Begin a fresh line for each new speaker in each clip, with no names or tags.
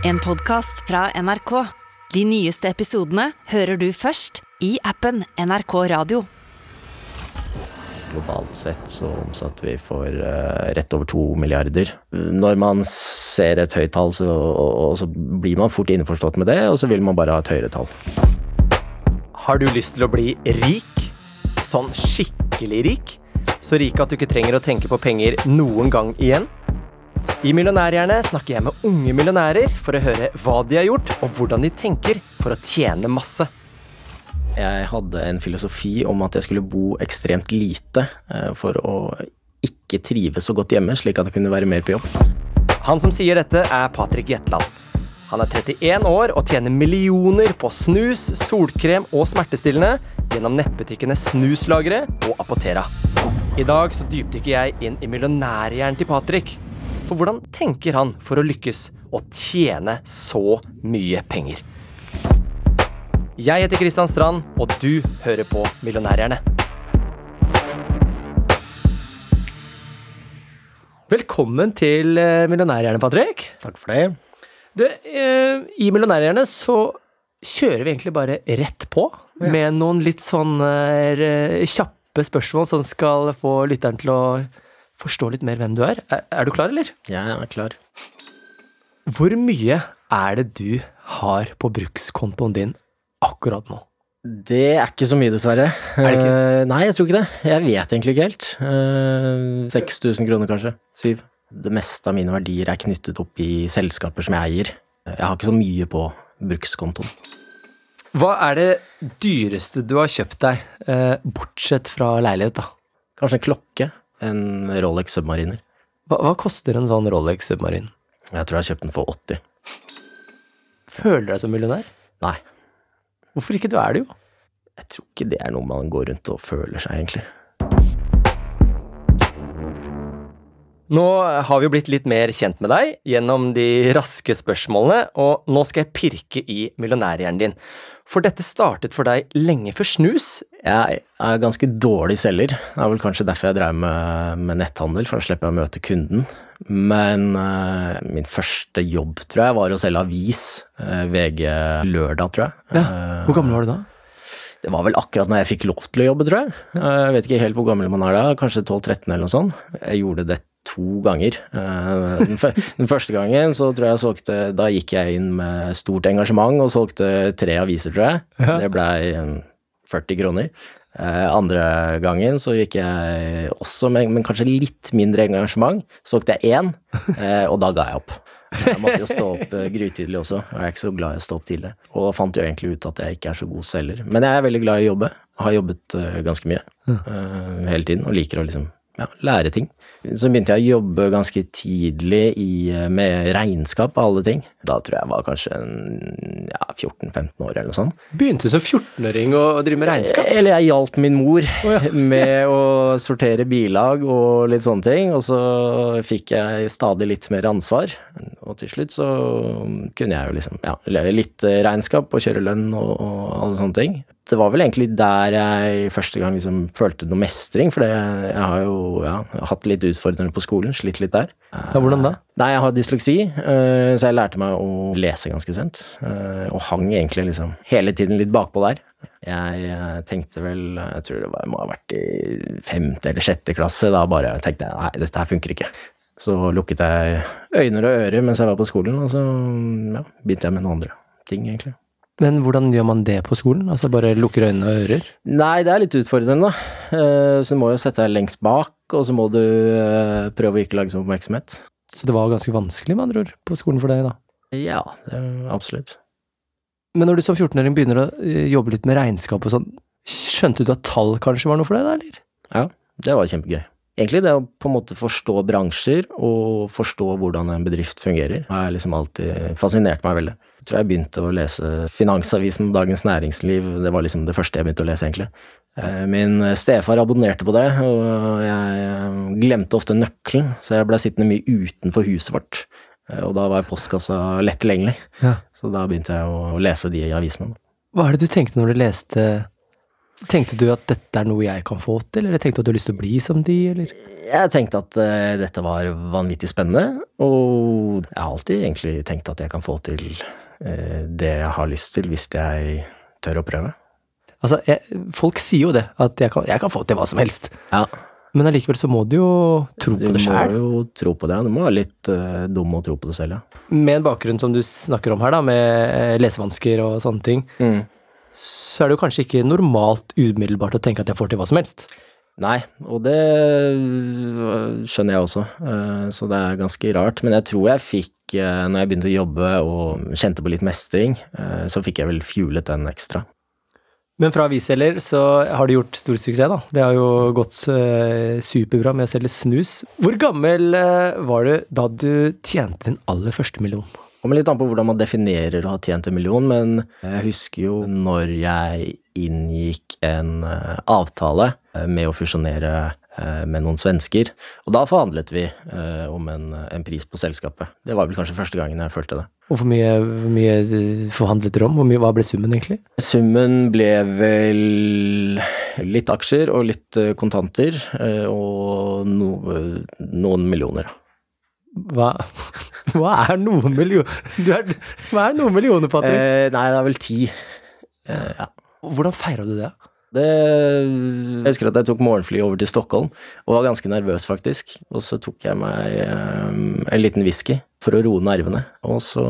En podkast fra NRK. De nyeste episodene hører du først i appen NRK Radio.
Globalt sett så omsatte vi for eh, rett over to milliarder. Når man ser et høyt tall, så, så blir man fort innforstått med det, og så vil man bare ha et høyere tall.
Har du lyst til å bli rik? Sånn skikkelig rik? Så rik at du ikke trenger å tenke på penger noen gang igjen? I Millionærhjerne snakker jeg med unge millionærer for å høre hva de har gjort, og hvordan de tenker for å tjene masse.
Jeg hadde en filosofi om at jeg skulle bo ekstremt lite eh, for å ikke trives så godt hjemme, slik at jeg kunne være mer på jobb.
Han som sier dette, er Patrick Jetland. Han er 31 år og tjener millioner på snus, solkrem og smertestillende gjennom nettbutikkene Snuslagre og Apotera. I dag så dypdykker jeg inn i millionærhjernen til Patrick. For hvordan tenker han for å lykkes og tjene så mye penger? Jeg heter Kristian Strand, og du hører på Millionærhjerne. Velkommen til eh, Millionærhjerne, Patrick.
Takk for det.
Du, eh, I Millionærhjerne så kjører vi egentlig bare rett på med noen litt sånn eh, kjappe spørsmål som skal få lytteren til å forstå litt mer hvem du er. Er, er du klar, eller?
Jeg er klar.
Hvor mye er det du har på brukskontoen din akkurat nå?
Det er ikke så mye, dessverre.
Er det ikke?
Uh, nei, jeg tror ikke det. Jeg vet egentlig ikke helt. Uh, 6000 kroner, kanskje. Syv. Det meste av mine verdier er knyttet opp i selskaper som jeg eier. Jeg har ikke så mye på brukskontoen.
Hva er det dyreste du har kjøpt deg, uh, bortsett fra leilighet, da?
Kanskje en klokke. En Rolex Submariner.
Hva, hva koster en sånn Rolex Submarin?
Jeg tror jeg har kjøpt den for 80.
Føler du deg som millionær?
Nei,
Hvorfor ikke? Du er det jo.
jeg tror ikke det er noe man går rundt og føler seg, egentlig.
Nå har vi jo blitt litt mer kjent med deg gjennom de raske spørsmålene, og nå skal jeg pirke i millionærhjernen din. For dette startet for deg lenge før snus.
Jeg er ganske dårlig selger. Det er vel kanskje derfor jeg drev med, med netthandel, for da slipper jeg å møte kunden. Men uh, min første jobb, tror jeg, var å selge avis. Uh, VG Lørdag, tror jeg. Ja.
Hvor gammel var du da?
det var vel akkurat når jeg fikk lov til å jobbe, tror jeg. Eh, Jeg vet ikke helt hvor gammel man er da, kanskje 12-13 eller noe sånt. Jeg gjorde det to ganger. Eh, Den, den første gangen så tror jeg jeg solgte Da gikk jeg inn med stort engasjement og solgte tre aviser, tror jeg. Det blei eh, 40 kroner. Eh, Andre gangen så gikk jeg også med men kanskje litt mindre engasjement. Solgte jeg én, og da ga jeg opp. Jeg måtte jo stå opp grytidlig også, og jeg er ikke så glad i å stå opp tidlig. Og fant jo egentlig ut at jeg ikke er så god selger. Men jeg er veldig glad i å jobbe. Har jobbet ganske mye hele tiden, og liker å liksom ja, lære ting. Så begynte jeg å jobbe ganske tidlig i, eh, med regnskap og alle ting. Da tror jeg var kanskje ja, 14-15 år eller noe sånt.
Begynte du som 14-åring å drive med regnskap.
Eller jeg hjalp min mor med å sortere bilag og litt sånne ting, og så fikk jeg stadig litt mer ansvar. Og til slutt så kunne jeg jo liksom, ja, litt regnskap og kjøre lønn og, og alle sånne ting. Det var vel egentlig der jeg første gang liksom følte noe mestring, for jeg har jo ja, hatt litt utfordrende på skolen, slitt litt der.
Ja, hvordan da?
Nei, jeg har dysleksi, eh, så jeg lærte meg å lese ganske sent. eh, Og hang egentlig liksom hele tiden litt bakpå der. Jeg eh, tenkte vel, jeg tror det var, jeg må ha vært i femte eller sjette klasse, da bare tenkte jeg nei, dette her funker ikke. Så lukket jeg øyne og ører mens jeg var på skolen, og så ja, begynte jeg med noen andre ting, egentlig.
Men hvordan gjør man det på skolen? Altså bare lukker øynene og ører?
Nei, det er litt utfordrende, da. Så du må jo sette deg lengst bak, og så må du prøve å ikke lage sånn oppmerksomhet.
Så det var ganske vanskelig, med andre ord, på skolen for deg, da?
Ja, absolutt.
Men når du som 14-åring begynner å eh, jobbe litt med regnskap og sånn, skjønte du at tall kanskje var noe for deg, da, eller?
Ja, det var kjempegøy. Egentlig det å på en måte forstå bransjer og forstå hvordan en bedrift fungerer, har liksom alltid fascinert meg veldig. Jeg tror jeg begynte å lese Finansavisen, Dagens Næringsliv, det var liksom det første jeg begynte å lese, egentlig. Eh, Min stefar abonnerte på det, og jeg eh, glemte ofte nøkkelen, så jeg ble sittende mye utenfor huset vårt. Eh, Og da var postkassa lett tilgjengelig,
Ja.
så da begynte jeg å lese de avisene.
Hva er det du tenkte når du leste Tenkte du at dette er noe jeg kan få til, eller tenkte du at du har lyst til å bli som de, eller?
Jeg tenkte at uh, dette var vanvittig spennende, og jeg har alltid egentlig tenkt at jeg kan få til uh, det jeg har lyst til, hvis jeg tør å prøve.
Altså, jeg, folk sier jo det, at jeg kan, jeg kan få til hva som helst.
Ja,
Men allikevel så må du jo tro
du
på det
må jo tro på det. ja. Du må være litt uh, dum og tro på det selv, ja.
Med en bakgrunn som du snakker om her, da, med lesevansker og sånne ting, så er det jo kanskje ikke normalt umiddelbart å tenke at jeg får til hva som helst.
Nei, og det skjønner jeg også, eh, så det er ganske rart. Men jeg tror jeg fikk, eh, når jeg begynte å jobbe og kjente på litt mestring, eh, så fikk jeg vel fuelet den ekstra.
Men fra avisselger så har du gjort stor suksess, da. Det har jo gått superbra med å selge snus. Hvor gammel var du da du tjente din aller første million?
Kommer litt an på hvordan man definerer å ha tjent en million, men jeg husker jo når jeg inngikk en eh, avtale eh, med å fusjonere eh, med noen svensker, og da forhandlet vi om en, en pris på selskapet. Det var vel kanskje første gangen jeg følte det.
Og hvor mye, hvor mye forhandlet dere om? Hvor mye, hva ble summen, egentlig?
Summen ble vel litt aksjer og litt kontanter, og no, noen millioner.
Hva, hva er noen millioner? Du er, hva er noen millioner, Patrick?
Eh, nei, det er vel ti. Eh, ja.
Hvordan feira du det?
Det, jeg husker at jeg tok morgenfly over til Stockholm, og var ganske nervøs, faktisk. Og så tok jeg meg eh, en liten whisky for å roe nervene, og så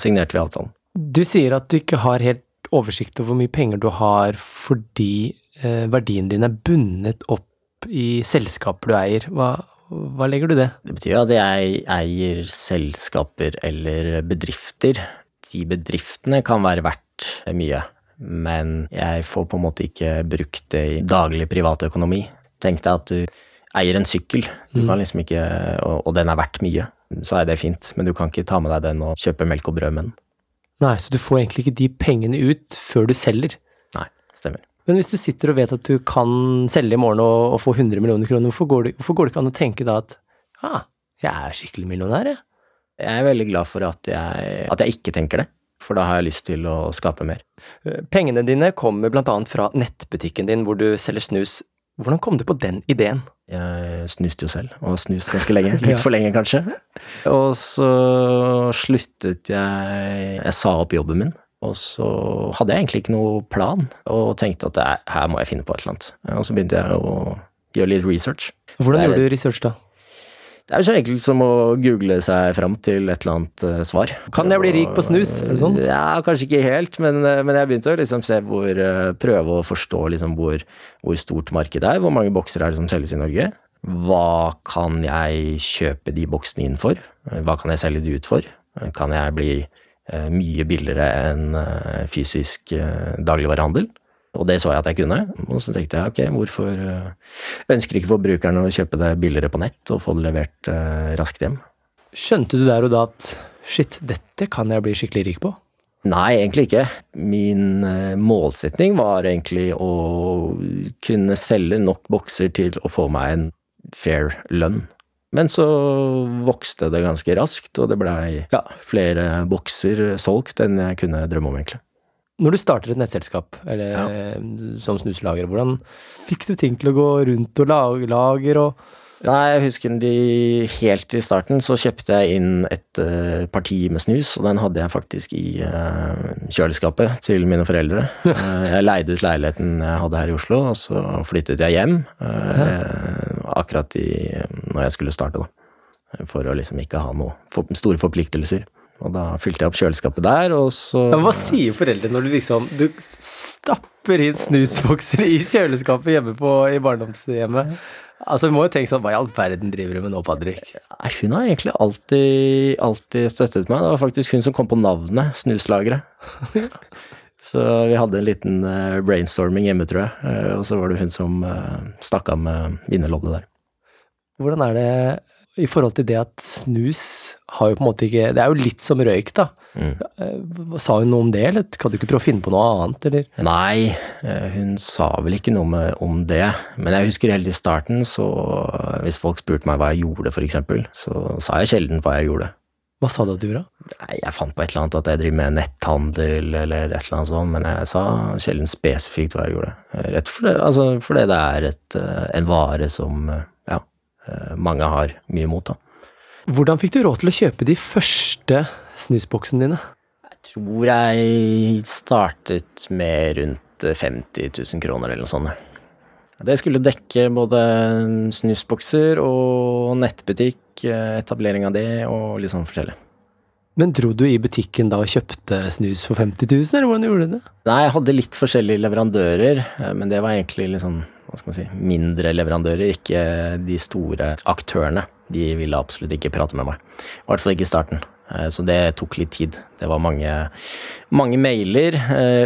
signerte vi avtalen.
Du sier at du ikke har helt oversikt over hvor mye penger du har fordi eh, verdien din er bundet opp i selskaper du eier. Hva, hva legger du i det?
Det betyr jo at jeg eier selskaper eller bedrifter. De bedriftene kan være verdt mye, men jeg får på en måte ikke brukt det i daglig privatøkonomi. Tenk deg at du eier en sykkel, du kan liksom ikke, og, og den er verdt mye. Så er det fint, men du kan ikke ta med deg den og kjøpe melk og brød med den.
Nei, så du får egentlig ikke de pengene ut før du selger.
Nei, stemmer.
Men hvis du sitter og vet at du kan selge i morgen og, og få 100 millioner kroner, hvorfor går, det, hvorfor går det ikke an å tenke da at ah, jeg er skikkelig millionær, jeg?
Jeg er veldig glad for at jeg, at jeg ikke tenker det, for da har jeg lyst til å skape mer.
Eh, Pengene dine kommer blant annet fra nettbutikken din hvor du selger snus. Hvordan kom du på den ideen?
Jeg snuste jo selv, og har snust ganske lenge. Litt for lenge, kanskje. Og så sluttet jeg Jeg sa opp jobben min, og så hadde jeg egentlig ikke noe plan, og tenkte at er- her må jeg finne på et eller annet. Og så begynte jeg å gjøre litt research.
Hvordan gjorde du research da?
Det er jo så enkelt som å google seg fram til et eller annet uh, svar.
Kan jeg bli rik på snus? Eller sånn?
Ja, kanskje ikke helt, men, eh, men jeg begynte å liksom se hvor uh, Prøve å forstå liksom hvor, hvor stort markedet er. Hvor mange bokser er det som selges i Norge? Hva kan jeg kjøpe de boksene inn for? Hva kan jeg selge de ut for? Kan jeg bli mye billigere enn eh, fysisk eh, dagligvarehandel? Og det så jeg at jeg kunne, og så tenkte jeg ok, hvorfor eh, ønsker ikke forbrukerne å kjøpe det billigere på nett og få det levert eh, raskt hjem?
Skjønte du der og da at shit, dette kan jeg bli skikkelig rik på?
Nei, egentlig ikke. Min eh, målsetning var egentlig å kunne selge nok bokser til å få meg en fair lønn. Men så vokste det ganske raskt, og det blei ja, flere bokser solgt enn jeg kunne drømme om, egentlig.
Når du starter et nettselskap, eller ja. som snuslager, hvordan fikk du ting til å gå rundt og lage lager og
Nei, jeg husker de helt i starten så kjøpte jeg inn et uh, parti med snus, og den hadde jeg faktisk i uh, kjøleskapet til mine foreldre. Uh, jeg leide ut leiligheten jeg hadde her i Oslo, og så flyttet jeg hjem eh, akkurat i, når jeg skulle starte, da. For å liksom ikke ha noe for, store forpliktelser. Og da fylte jeg opp kjøleskapet der, og så
ja, Hva sier foreldrene når du liksom Du stapper inn snusbokser i kjøleskapet hjemme på, i barndomshjemmet? Altså, Vi må jo tenke sånn Hva i all verden driver du med nå, Patrick?
Nei, hun har egentlig alltid, alltid støttet meg. Det var faktisk hun som kom på navnet Snuslageret. Så vi hadde en liten eh, brainstorming hjemme, tror jeg. Eh, og så var det hun som snakka med vinnerloddet der.
Hvordan er det i forhold til det at snus har jo på en måte ikke Det er jo litt som røyk, da.
Mm.
Eh, Sa hun noe om det, eller kan du ikke prøve å finne på noe annet, eller?
Nei, eh, hun sa vel ikke noe med, om det. Men jeg husker helt i starten, så eh, hvis folk spurte meg hva jeg gjorde, for eksempel, så sa jeg sjelden hva jeg gjorde.
Hva sa du at du gjorde?
Nei, jeg fant på et eller annet at jeg driver med netthandel eller et eller annet sånt, men jeg sa sjelden spesifikt hva jeg gjorde. Rett for det, altså fordi det er et, en vare som mange har mye mot. da.
Hvordan fikk du råd til å kjøpe de første snusboksene dine?
Jeg tror jeg startet med rundt 50 000 kroner eller noe sånt. Det skulle dekke både snusbokser og nettbutikk, etablering av det og litt sånn forskjellig.
Men dro du i butikken da og kjøpte snus for 50 000, eller hvordan gjorde du det?
Nei, jeg hadde litt forskjellige leverandører, men det var egentlig litt sånn, hva skal man si, mindre leverandører, ikke de store aktørene. De ville absolutt ikke prate med meg. I hvert fall ikke i starten. Så det tok litt tid. Det var mange, mange mailer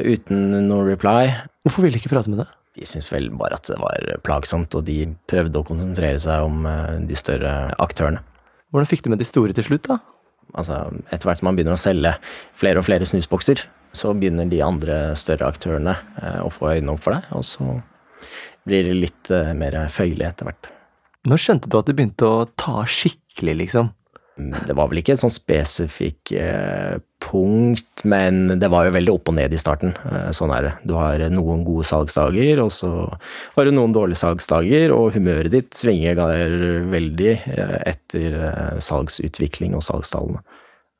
uten noe reply.
Hvorfor ville de ikke prate med deg?
De syntes vel bare at det var plagsomt, og de prøvde å konsentrere seg om de større aktørene.
Hvordan fikk du med de store til slutt, da?
Altså, etter hvert som man begynner å selge flere og flere snusbokser, så begynner de andre større aktørene å få øynene opp for deg, og så blir det litt mer føyelig etter hvert.
Når skjønte du at det begynte å ta skikkelig, liksom?
Det var vel ikke et sånn spesifikk eh, punkt, men det var jo veldig opp og ned i starten. Eh, sånn er det. Du har noen gode salgsdager, og så har du noen dårlige salgsdager, og humøret ditt svinger veldig eh, etter salgsutvikling og salgstallene.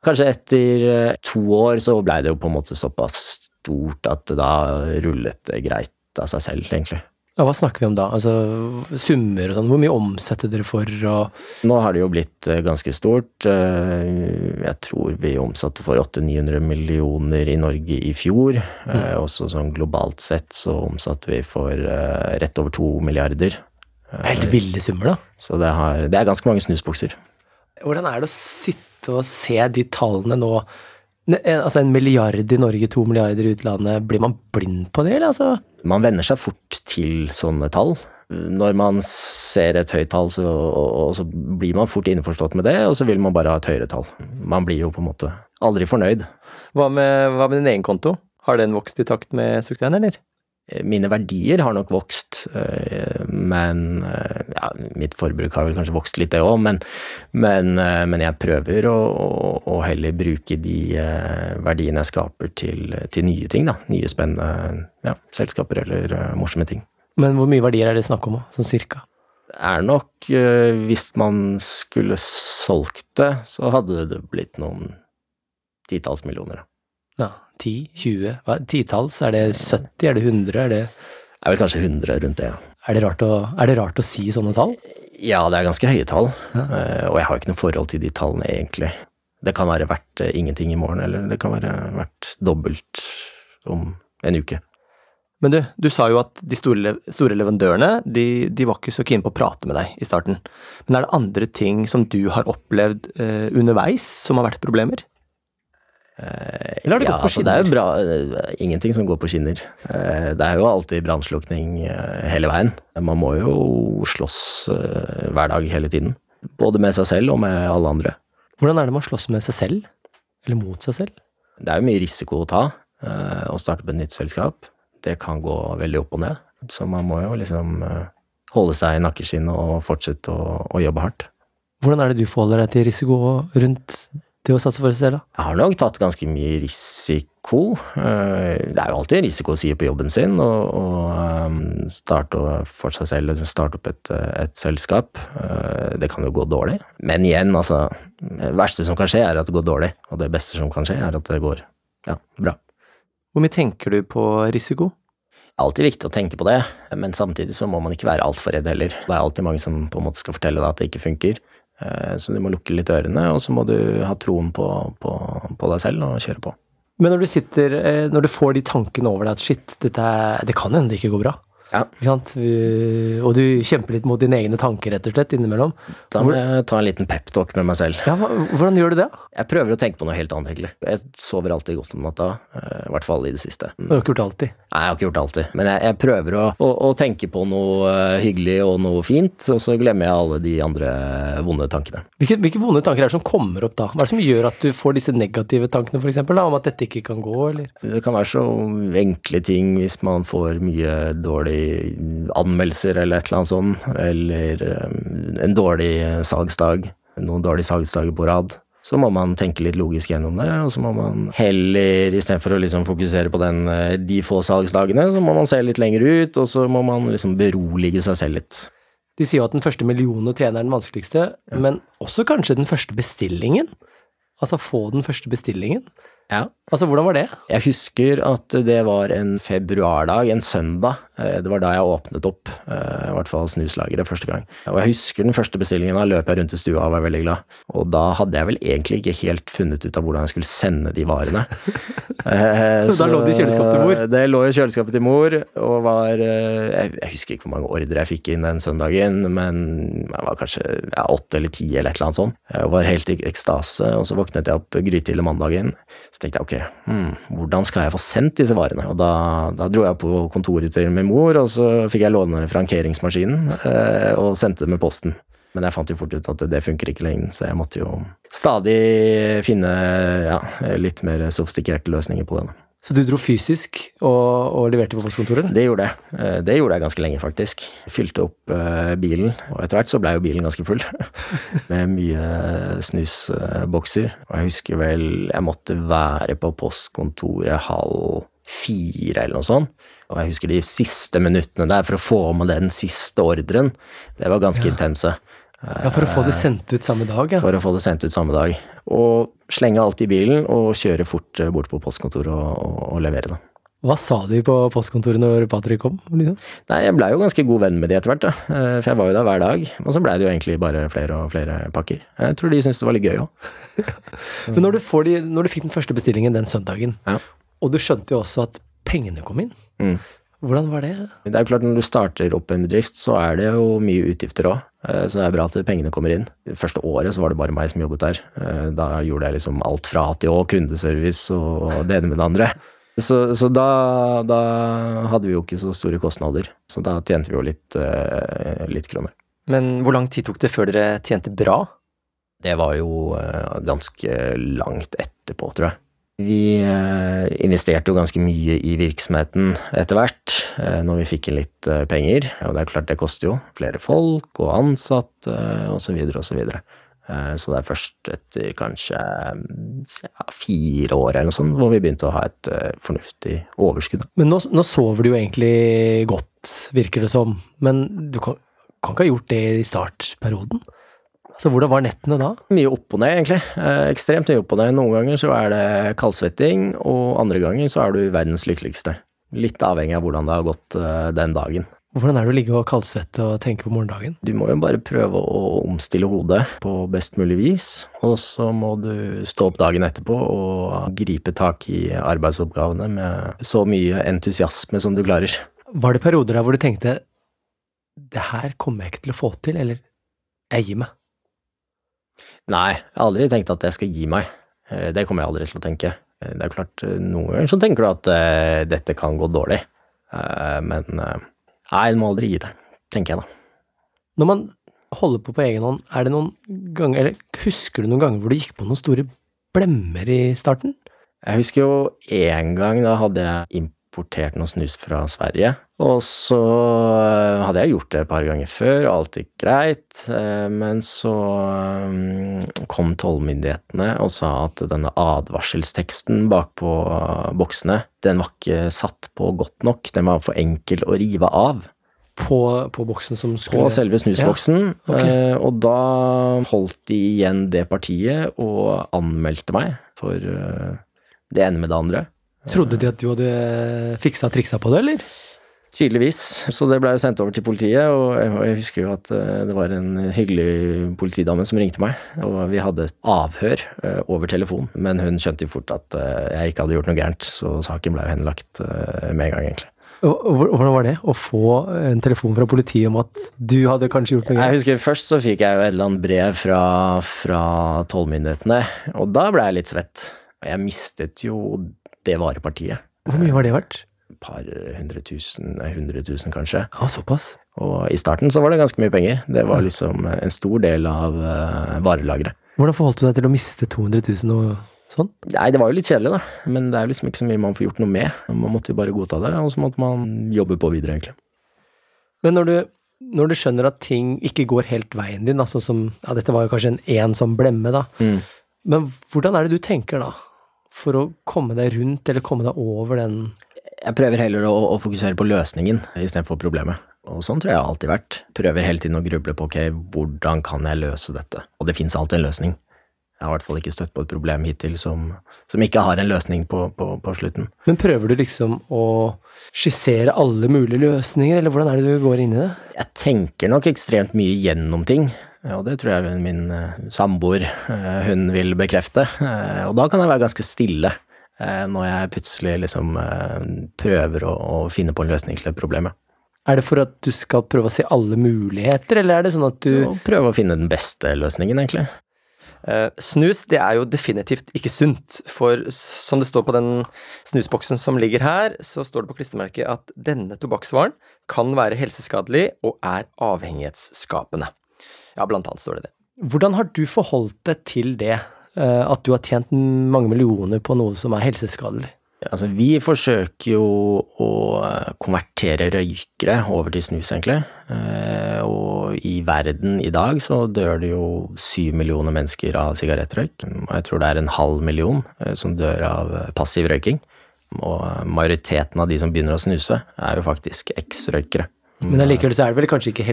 Kanskje etter to år så blei det jo på en måte såpass stort at det da rullet greit av seg selv, egentlig.
Ja, Hva snakker vi om da? Altså Summer og sånn, hvor mye omsetter dere for? Og
Nå har det jo blitt ganske stort. Jeg tror vi omsatte for 800-900 millioner i Norge i fjor. Mm. Også sånn globalt sett så omsatte vi for rett over to milliarder.
Helt ville summer, da.
Så det, har, det er ganske mange snusbokser.
Hvordan er det å sitte og se de tallene nå? Altså en milliard i Norge, to milliarder i utlandet. Blir man blind på det, eller? Altså?
Man venner seg fort til sånne tall. Når man ser et høyt tall, så, og, så blir man fort innforstått med det, og så vil man bare ha et høyere tall. Man blir jo på en måte aldri fornøyd.
Hva med, hva med din egen konto? Har den vokst i takt med suksessen, eller?
Mine verdier har nok vokst, men ja, mitt forbruk har vel kanskje vokst litt, det òg, men, men, men, jeg prøver å, å, heller bruke de verdiene jeg skaper til, til nye ting, da. Nye spennende ja, selskaper eller morsomme ting.
Men hvor mye verdier er det snakk om, sånn cirka?
Det er nok, hvis man skulle solgt det, så hadde det blitt noen titalls millioner.
Ja, 10, 20, hva, titalls? Er det 70, er det 100, er det
Det er vel kanskje 100 rundt det, ja.
Er det rart å, det rart å si sånne tall?
Ja, det er ganske høye tall, ja. og jeg har ikke noe forhold til de tallene, egentlig. Det kan være verdt ingenting i morgen, eller det kan være verdt dobbelt om en uke.
Men du, du sa jo at de store, store leverandørene de, de, var ikke så keen på å prate med deg i starten. Men er det andre ting som du har opplevd eh, underveis som har vært problemer?
Eller har det ja, gått på skinner? Altså, det er jo bra. Ingenting som går på skinner. Det er jo alltid brannslukning hele veien. Man må jo slåss hver dag hele tiden. Både med seg selv og med alle andre.
Hvordan er det man slåss med seg selv? Eller mot seg selv?
Det er jo mye risiko å ta å starte på et nytt selskap. Det kan gå veldig opp og ned. Så man må jo liksom holde seg i nakkeskinnet og fortsette å, å jobbe hardt.
Hvordan er det du forholder deg til risiko rundt det å satse for seg selv, da?
Jeg har nok tatt ganske mye risiko. Det er jo alltid en risiko å si på jobben sin å starte for seg selv, starte opp et, et, selskap. Det kan jo gå dårlig. Men igjen, altså Det verste som kan skje, er at det går dårlig. Og det beste som kan skje, er at det går ja, bra.
Hvor mye tenker du på risiko?
Det er alltid viktig å tenke på det, men samtidig så må man ikke være altfor redd heller. Det er alltid mange som på en måte skal fortelle deg at det ikke funker. Så du må lukke litt ørene, og så må du ha troen på, på, på, deg selv og kjøre på.
Men når du sitter, når du får de tankene over deg at shit, dette, det kan hende det ikke går bra.
Ja.
Og du kjemper litt mot dine egne tanker, rett og slett, innimellom.
Da må jeg ta en liten peptalk med meg selv.
Ja, hvordan gjør du det?
Jeg prøver å tenke på noe helt annet, egentlig. Jeg sover alltid godt om natta, i hvert fall i det siste.
Du har ikke gjort det alltid?
Nei, jeg har ikke gjort det alltid. Men jeg, jeg prøver å, å, å, tenke på noe hyggelig og noe fint, og så glemmer jeg alle de andre vonde tankene.
Hvilke, hvilke vonde tanker er det som kommer opp da? Hva er det som gjør at du får disse negative tankene, da, om at dette ikke kan gå, eller?
Det kan være så enkle ting hvis man får mye dårlig anmeldelser eller et eller annet sånt, eller en dårlig salgsdag, noen dårlige salgsdager på rad. så må man tenke litt logisk gjennom det, og så må man heller, istedenfor å liksom fokusere på den, eh, de få salgsdagene, så må man se litt lenger ut, og så må man liksom berolige seg selv litt.
De sier jo at den første millionen å tjene er den vanskeligste, men også kanskje den første bestillingen? Altså få den første bestillingen?
Ja.
Altså, hvordan var det?
Jeg husker at det var en februardag, en søndag. Eh, det var da jeg åpnet opp, eh, i hvert fall snuslageret første gang. Og jeg husker den første bestillingen, da løp jeg rundt i stua og var veldig glad. Og da hadde jeg vel egentlig ikke helt funnet ut av hvordan jeg skulle sende de varene.
Eh, da lå det i kjøleskapet til mor?
Det lå i kjøleskapet til mor, og var Jeg husker ikke hvor mange ordre jeg fikk inn den søndagen, men jeg var kanskje åtte eller ti eller et eller annet sånt. Jeg var helt i ekstase, og så våknet jeg opp grytidlig mandagen. Så tenkte jeg ok, hmm, hvordan skal jeg få sendt disse varene? Og da, da dro jeg på kontoret til min mor, og så fikk jeg låne frankeringsmaskinen eh, og sendte det med posten. Men jeg fant jo fort ut at det funker ikke lenger, så jeg måtte jo stadig finne ja, litt mer sofistikerte løsninger på det.
Så du dro fysisk og, og leverte på postkontoret?
Det gjorde jeg. Eh, det gjorde jeg ganske lenge, faktisk. Fylte opp uh, bilen, og etter hvert så blei jo bilen ganske full. med mye snusbokser. Og jeg husker vel jeg måtte være på postkontoret halv fire eller noe sånt. Og jeg husker de siste minuttene der for å få med den siste ordren. Det var ganske ja. intense.
Ja, For å få det sendt ut samme dag? ja.
For å få det sendt ut samme dag. Og slenge alt i bilen og kjøre fort eh, bort på postkontoret og, og, og levere det.
Hva sa de på postkontoret når Patrick kom? Liksom?
Nei, Jeg blei jo ganske god venn med de etter hvert, da. Eh, for jeg var jo der hver dag. Og så blei det jo egentlig bare flere og flere pakker. Jeg tror de syntes det var litt gøy òg.
Men når du, de, når du, fikk den første bestillingen den søndagen, ja. Og du skjønte jo også at pengene kom inn, mm. Hvordan var det?
Det er jo klart Når du starter opp en bedrift, så er det jo mye utgifter òg. Eh, så det er bra at pengene kommer inn. Det første året så var det bare meg som jobbet der. Eh, da gjorde jeg liksom alt fra A til Å, kundeservice og det ene med det andre. Så, så da, da, hadde vi jo ikke så store kostnader. Så da tjente vi jo litt, eh, litt kroner.
Men hvor lang tid tok det før dere tjente bra?
Det var jo ganske langt etterpå, tror jeg. Vi eh, investerte jo ganske mye i virksomheten etter hvert, eh, når vi fikk inn litt eh, penger. Og det er klart, det koster jo flere folk og ansatte osv. osv. Så det er først etter kanskje fire år eller noe sånt hvor vi begynte å ha et fornuftig overskudd.
Men nå, nå sover du jo egentlig godt, virker det som. Men du kan, kan ikke ha gjort det i startperioden? Så hvordan var nettene da?
Mye opp og ned, egentlig. Eh, ekstremt mye opp og ned. Noen ganger så er det kaldsvetting, og andre ganger så er du verdens lykkeligste. Litt avhengig av hvordan det har gått eh, den dagen.
Hvordan er det å ligge og kaldsvette og tenke på morgendagen?
Du må jo bare prøve å omstille hodet på best mulig vis, og så må du stå opp dagen etterpå og gripe tak i arbeidsoppgavene med så mye entusiasme som du klarer.
Var det perioder der hvor du tenkte det her kommer jeg ikke til å få til, eller jeg gir meg?
Nei, jeg har aldri tenkt at jeg skal gi meg. Eh, det kommer jeg aldri til å tenke. Eh, det er klart, eh, noen ganger så tenker du at uh, dette kan gå dårlig, uh, men uh, nei, du må aldri gi deg, tenker jeg da.
Når man holder på på egen hånd, er det noen ganger, eller husker du noen ganger hvor du gikk på noen store blemmer i starten?
Jeg husker jo én gang, da hadde jeg importert noe snus fra Sverige. Og så eh, hadde jeg gjort det et par ganger før, alt gikk greit. Eh, men så eh, kom tollmyndighetene og sa at denne advarselsteksten bakpå boksene, den var ikke satt på godt nok. Den var for enkel å rive av.
På, på boksen som skulle
På selve snusboksen. Ja, okay. Og da holdt de igjen det partiet og anmeldte meg for det ene med det andre.
Trodde de at du hadde fiksa triksa på det, eller?
Tydeligvis. Så det blei sendt over til politiet, og jeg husker jo at eh, det var en hyggelig politidame som ringte meg, og vi hadde et avhør eh, over telefon, men hun skjønte jo fort at eh, jeg ikke hadde gjort noe gærent, så saken blei jo henlagt med en gang, egentlig.
Hvordan var det, å få en telefon fra politiet om at du hadde kanskje gjort noe gærent?
Jeg husker Først så fikk jeg jo et eller annet brev fra, fra tollmyndighetene, og da blei jeg litt svett. Jeg mistet jo det varepartiet.
Hvor mye var det verdt?
Et par hundre tusen, hundre tusen kanskje.
Ja, såpass.
Og i starten så var det ganske mye penger. Det var liksom en stor del av uh, varelageret.
Hvordan forholdt du deg til å miste 200 000 og sånn?
Nei, det var jo litt kjedelig, da. Men det er jo liksom ikke så mye man får gjort noe med. Man måtte jo bare godta det, og så måtte man jobbe på videre, egentlig.
Men når du, når du skjønner at ting ikke går helt veien din, altså som Ja, dette var jo kanskje en én som blemme, da. Mm. Men hvordan er det du tenker da, for å komme deg rundt eller komme deg over den
Jeg prøver heller å, å fokusere på løsningen istedenfor problemet. Og sånn tror jeg alltid vært. Prøver hele tiden å gruble på ok, hvordan kan jeg løse dette? Og det fins alltid en løsning. Jeg har i hvert fall ikke støtt på et problem hittil som, som ikke har en løsning på, på, på, slutten.
Men prøver du liksom å skissere alle mulige løsninger, eller hvordan er det du går inn i det?
Jeg tenker nok ekstremt mye gjennom ting. Og det tror jeg min uh, samboer, uh, hun vil bekrefte. Uh, og da kan jeg være ganske stille når jeg plutselig liksom prøver å, å, finne på en løsning til et problem.
Er det for at du skal prøve å se alle muligheter, eller er det sånn at du
Prøve å finne den beste løsningen, egentlig.
Uh, snus det er jo definitivt ikke sunt, for som det står på den snusboksen som ligger her, så står det på klistremerket at denne tobakksvaren kan være helseskadelig og er avhengighetsskapende. Ja, blant annet står det det. Hvordan har du forholdt deg til det, uh, at du har tjent mange millioner på noe som er helseskadelig?
Altså, vi forsøker jo å konvertere røykere over til snus, egentlig. Eh, og i verden i dag så dør det jo syv millioner mennesker av sigarettrøyk. Og jeg tror det er en halv million eh, som dør av passiv røyking. Og majoriteten av de som begynner å snuse, er jo faktisk eks-røykere.
Men allikevel så er det vel kanskje ikke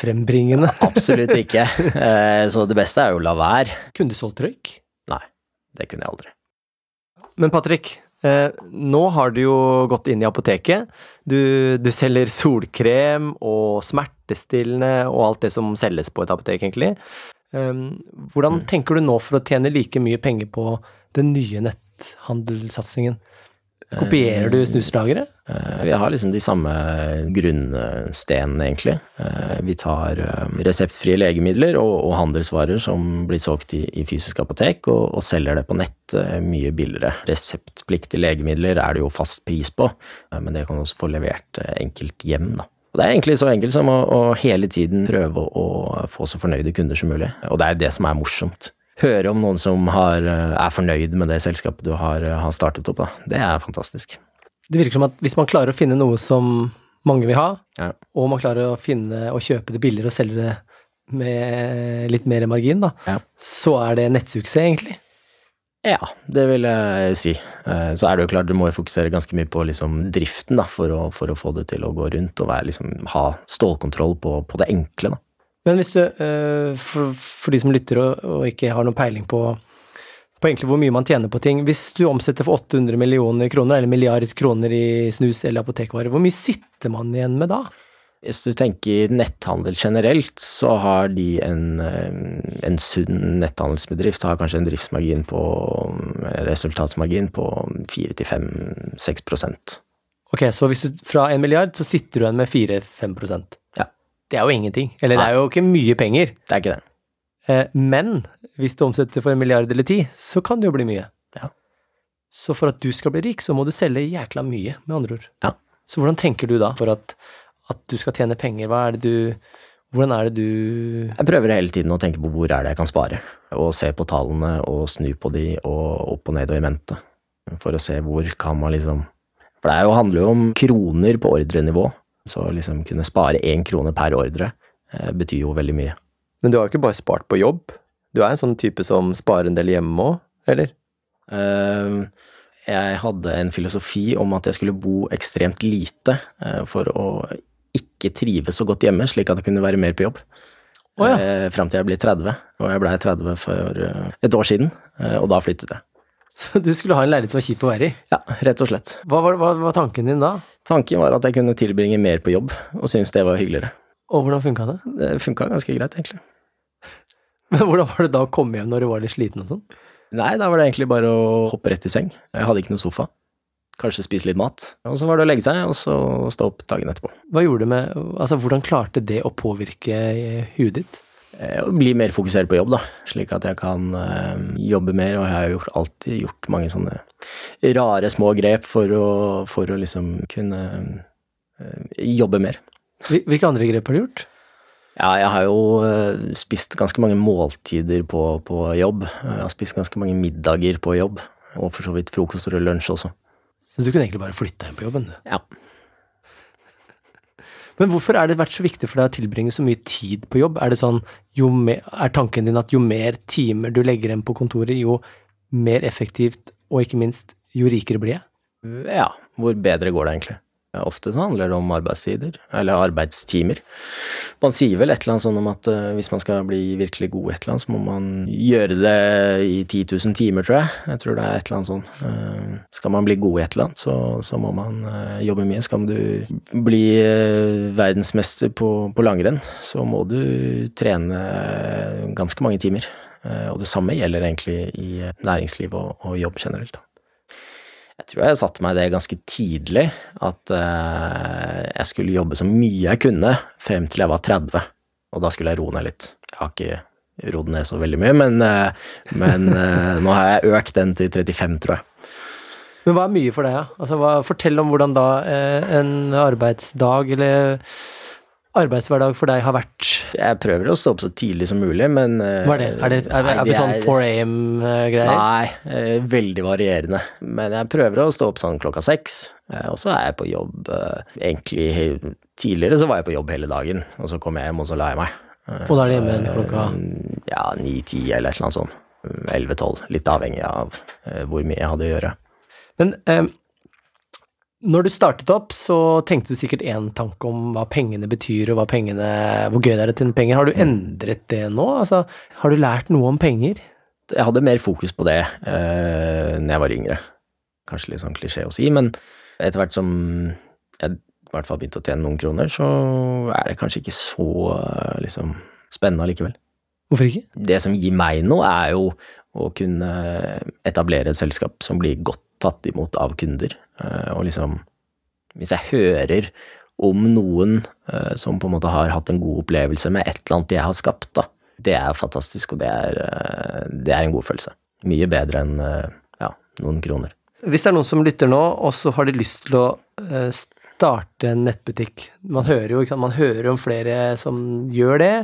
helsefrembringende?
Absolutt ikke. Eh, så det beste er jo å la være.
Kunne du solgt røyk?
Nei, det kunne jeg aldri.
Men Patrick, eh, nå har du jo gått inn i apoteket. Du, du, selger solkrem og smertestillende og alt det som selges på et apotek, egentlig. Eh, hvordan mm. tenker du nå for å tjene like mye penger på den nye netthandelssatsingen? Kopierer du snuslageret?
Eh, vi har liksom de samme grunnstenene, egentlig. Eh, vi tar eh, reseptfrie legemidler og, handelsvarer som blir solgt i, fysisk apotek, og, selger det på nett mye billigere. Reseptpliktige legemidler er det jo fast pris på, men det kan du også få levert enkelt hjem, da. Og det er egentlig så enkelt som å, å hele tiden prøve å, å få så fornøyde kunder som mulig, og det er det som er morsomt høre om noen som har, er fornøyd med det selskapet du har, har, startet opp. Da. Det er fantastisk.
Det virker som at hvis man klarer å finne noe som mange vil ha, ja. og man klarer å finne og kjøpe det billigere og selge det med litt mer margin, da, ja. så er det nettsuksess, egentlig.
Ja, det vil jeg si. Eh, så er det jo klart, du må jo fokusere ganske mye på liksom driften da, for å, for å få det til å gå rundt, og være, liksom, ha stålkontroll på, på det enkle. da.
Men hvis du, eh, for, for de som lytter og, og, ikke har noen peiling på, på egentlig hvor mye man tjener på ting Hvis du omsetter for 800 millioner kroner, eller milliard kroner i snus eller apotekvarer, hvor mye sitter man igjen med da?
Hvis du tenker netthandel generelt, så har de en, eh, en sunn netthandelsbedrift har kanskje en driftsmargin på resultatsmargin på 4-5-6%
Ok, så hvis du fra en milliard, så sitter du igjen med 4-5 Ja. det er jo ingenting. Eller Nei. det er jo ikke mye penger.
Det er ikke det.
Eh, men hvis du omsetter for en milliard eller ti, så kan det jo bli mye.
Ja.
Så for at du skal bli rik, så må du selge jækla mye, med andre ord.
Ja.
Så hvordan tenker du da for at, at du skal tjene penger? Hva er det du hvordan er det du
Jeg prøver hele tiden å tenke på hvor er det jeg kan spare, og se på tallene og snu på de og opp og ned og i mente, for å se hvor kan man liksom For det jo, handler jo om kroner på ordrenivå, så liksom kunne spare én krone per ordre eh, betyr jo veldig mye.
Men du har jo ikke bare spart på jobb? Du er en sånn type som sparer en del hjemme òg, eller?
Uh, jeg hadde en filosofi om at jeg skulle bo ekstremt lite uh, for å ikke trives så godt hjemme, slik at jeg kunne være mer på jobb. Oh, ja. uh, Fram til jeg ble 30, og jeg blei 30 for et år siden, og da flyttet jeg.
Så du skulle ha en leilighet som var kjip å være i?
Ja, rett og slett.
Hva var, hva var, tanken din da?
Tanken var at jeg kunne tilbringe mer på jobb, og syntes det var hyggeligere.
Og hvordan funka det?
Det funka ganske greit, egentlig.
Men hvordan var det da å komme hjem når du var litt sliten og sånn?
Nei, da var det egentlig bare å hoppe rett i seng. Jeg hadde ikke noe sofa. Kanskje spise litt mat. Og så var det å legge seg, og så stå opp dagen etterpå.
Hva gjorde det med Altså, hvordan klarte det å påvirke huet ditt?
Eh, bli mer fokusert på jobb, da, slik at jeg kan uh, jobbe mer. Og jeg har gjort, alltid gjort mange sånne rare små grep for å, for å liksom kunne jobbe mer.
Hvilke andre grep har du gjort?
Ja, jeg har jo uh, spist ganske mange måltider på, på, jobb. Jeg har spist ganske mange middager på jobb, og for så vidt frokost og lunsj også.
Så du kunne egentlig bare flytte hjem på jobben?
Ja.
Men hvorfor er det vært så viktig for deg å tilbringe så mye tid på jobb? Er det sånn, jo mer, er tanken din at jo mer timer du legger igjen på kontoret, jo mer effektivt, og ikke minst, jo rikere blir jeg?
Ja, hvor bedre går det egentlig? Ofte så handler det om arbeidstider, eller arbeidstimer. Man sier vel et eller annet sånn om at uh, hvis man skal bli virkelig god i et eller annet, så må man gjøre det i 10 000 timer, tror jeg. Jeg tror det er et eller annet sånn. Uh, skal man bli god i et eller annet, så, så må man uh, jobbe mye. Skal du bli verdensmester på, på langrenn, så må du trene ganske mange timer. og det samme gjelder egentlig i næringsliv og, og jobb generelt. Tror jeg satte meg det ganske tidlig, at uh, jeg skulle jobbe så mye jeg kunne frem til jeg var 30. Og da skulle jeg roe ned litt. Jeg har ikke rodd ned så veldig mye, men, uh, men uh, nå har jeg økt den til 35, tror jeg.
Men hva er mye for deg, da? Ja? Altså, fortell om hvordan da en arbeidsdag eller arbeidshverdag for deg har vært?
Jeg prøver å stå opp så tidlig som mulig, men
eh, Hva er det? Er, det, er, nei, er det sånn 4 AM-greier?
Nei, eh, veldig varierende. Men jeg prøver å stå opp sånn klokka seks, eh, og så er jeg på jobb egentlig Tidligere så var jeg på jobb hele dagen, og så kom jeg hjem, og så la jeg meg.
Og da er det hjemme klokka?
Ja, ni-ti eller et eller annet sånt. Elleve-tolv. Litt avhengig av hvor mye jeg hadde å gjøre.
Men eh, når du startet opp, så tenkte du sikkert én tanke om hva pengene betyr, og pengene, hvor gøy det er å tjene penger. Har du endret det nå? Altså, har du lært noe om penger?
Jeg hadde mer fokus på det eh, når jeg var yngre. Kanskje litt sånn klisjé å si, men etter hvert som jeg i hvert fall begynte å tjene noen kroner, så er det kanskje ikke så liksom, spennende allikevel.
Hvorfor ikke?
Det som gir meg noe, er jo å kunne etablere et selskap som blir godt tatt imot av kunder. Eh, og liksom Hvis jeg hører om noen eh, som på en måte har hatt en god opplevelse med et eller annet jeg har skapt, da, det er fantastisk, og det er, eh, det er en god følelse. Mye bedre enn ja, noen kroner.
Hvis det er noen som lytter nå, og så har de lyst til å starte en nettbutikk Man hører jo man hører om flere som gjør det.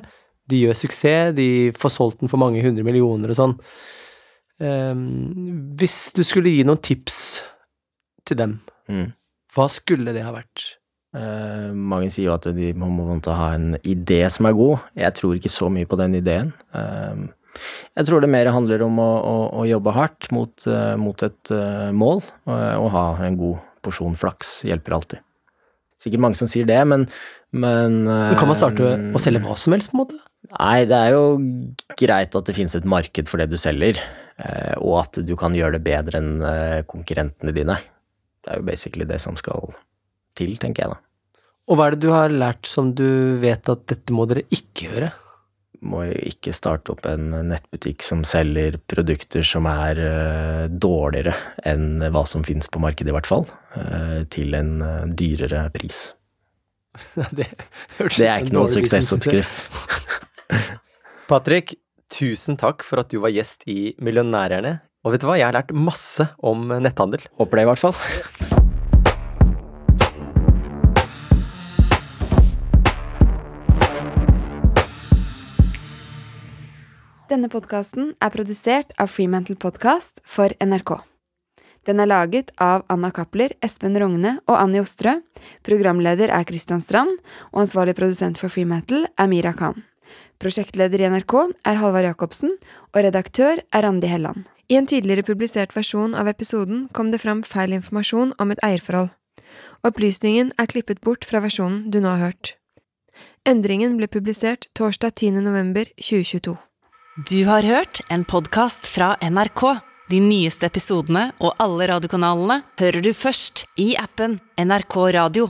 De gjør suksess, de får solgt den for mange hundre millioner og sånn. Hvis du skulle gi noen tips til dem, mm. hva skulle det ha vært?
Uh, mange sier jo at de må, må ha en idé som er god. Jeg tror ikke så mye på den ideen. Uh, jeg tror det mer handler om å, å, å jobbe hardt mot, uh, mot et mål, og ha en god porsjon flaks hjelper alltid. Sikkert mange som sier det, men men, men
Kan man starte å selge hva som helst, på en måte?
Nei, det er jo greit at det finnes et marked for det du selger. Og at du kan gjøre det bedre enn konkurrentene dine. Det er jo basically det som skal til, tenker jeg da.
Og hva er det du har lært som du vet at dette må dere ikke gjøre?
Må jo ikke starte opp en nettbutikk som selger produkter som er uh, dårligere enn hva som finnes på markedet, i hvert fall. Uh, til en uh, dyrere pris. det, det, er ikke noen suksessoppskrift.
Patrick, tusen takk for at du var gjest i Millionærerne. Og vet du hva, jeg har lært masse om netthandel.
Håper det, i hvert fall.
Denne podkasten er produsert av Freemantle Podcast for NRK. Den er laget av Anna Cappler, Espen Rogne og Annie Ostrø. Programleder er Christian Strand, og ansvarlig produsent for Freemantle er Mira Khan. Prosjektleder i NRK er Halvard Jacobsen, og redaktør er Randi Helland. I en tidligere publisert versjon av episoden kom det fram feil informasjon om et eierforhold. Opplysningen er klippet bort fra versjonen du nå har hørt. Endringen ble publisert torsdag 10. november 2022. Du har hørt en podkast fra NRK. De nyeste episodene og alle radiokanalene hører du først i appen NRK Radio.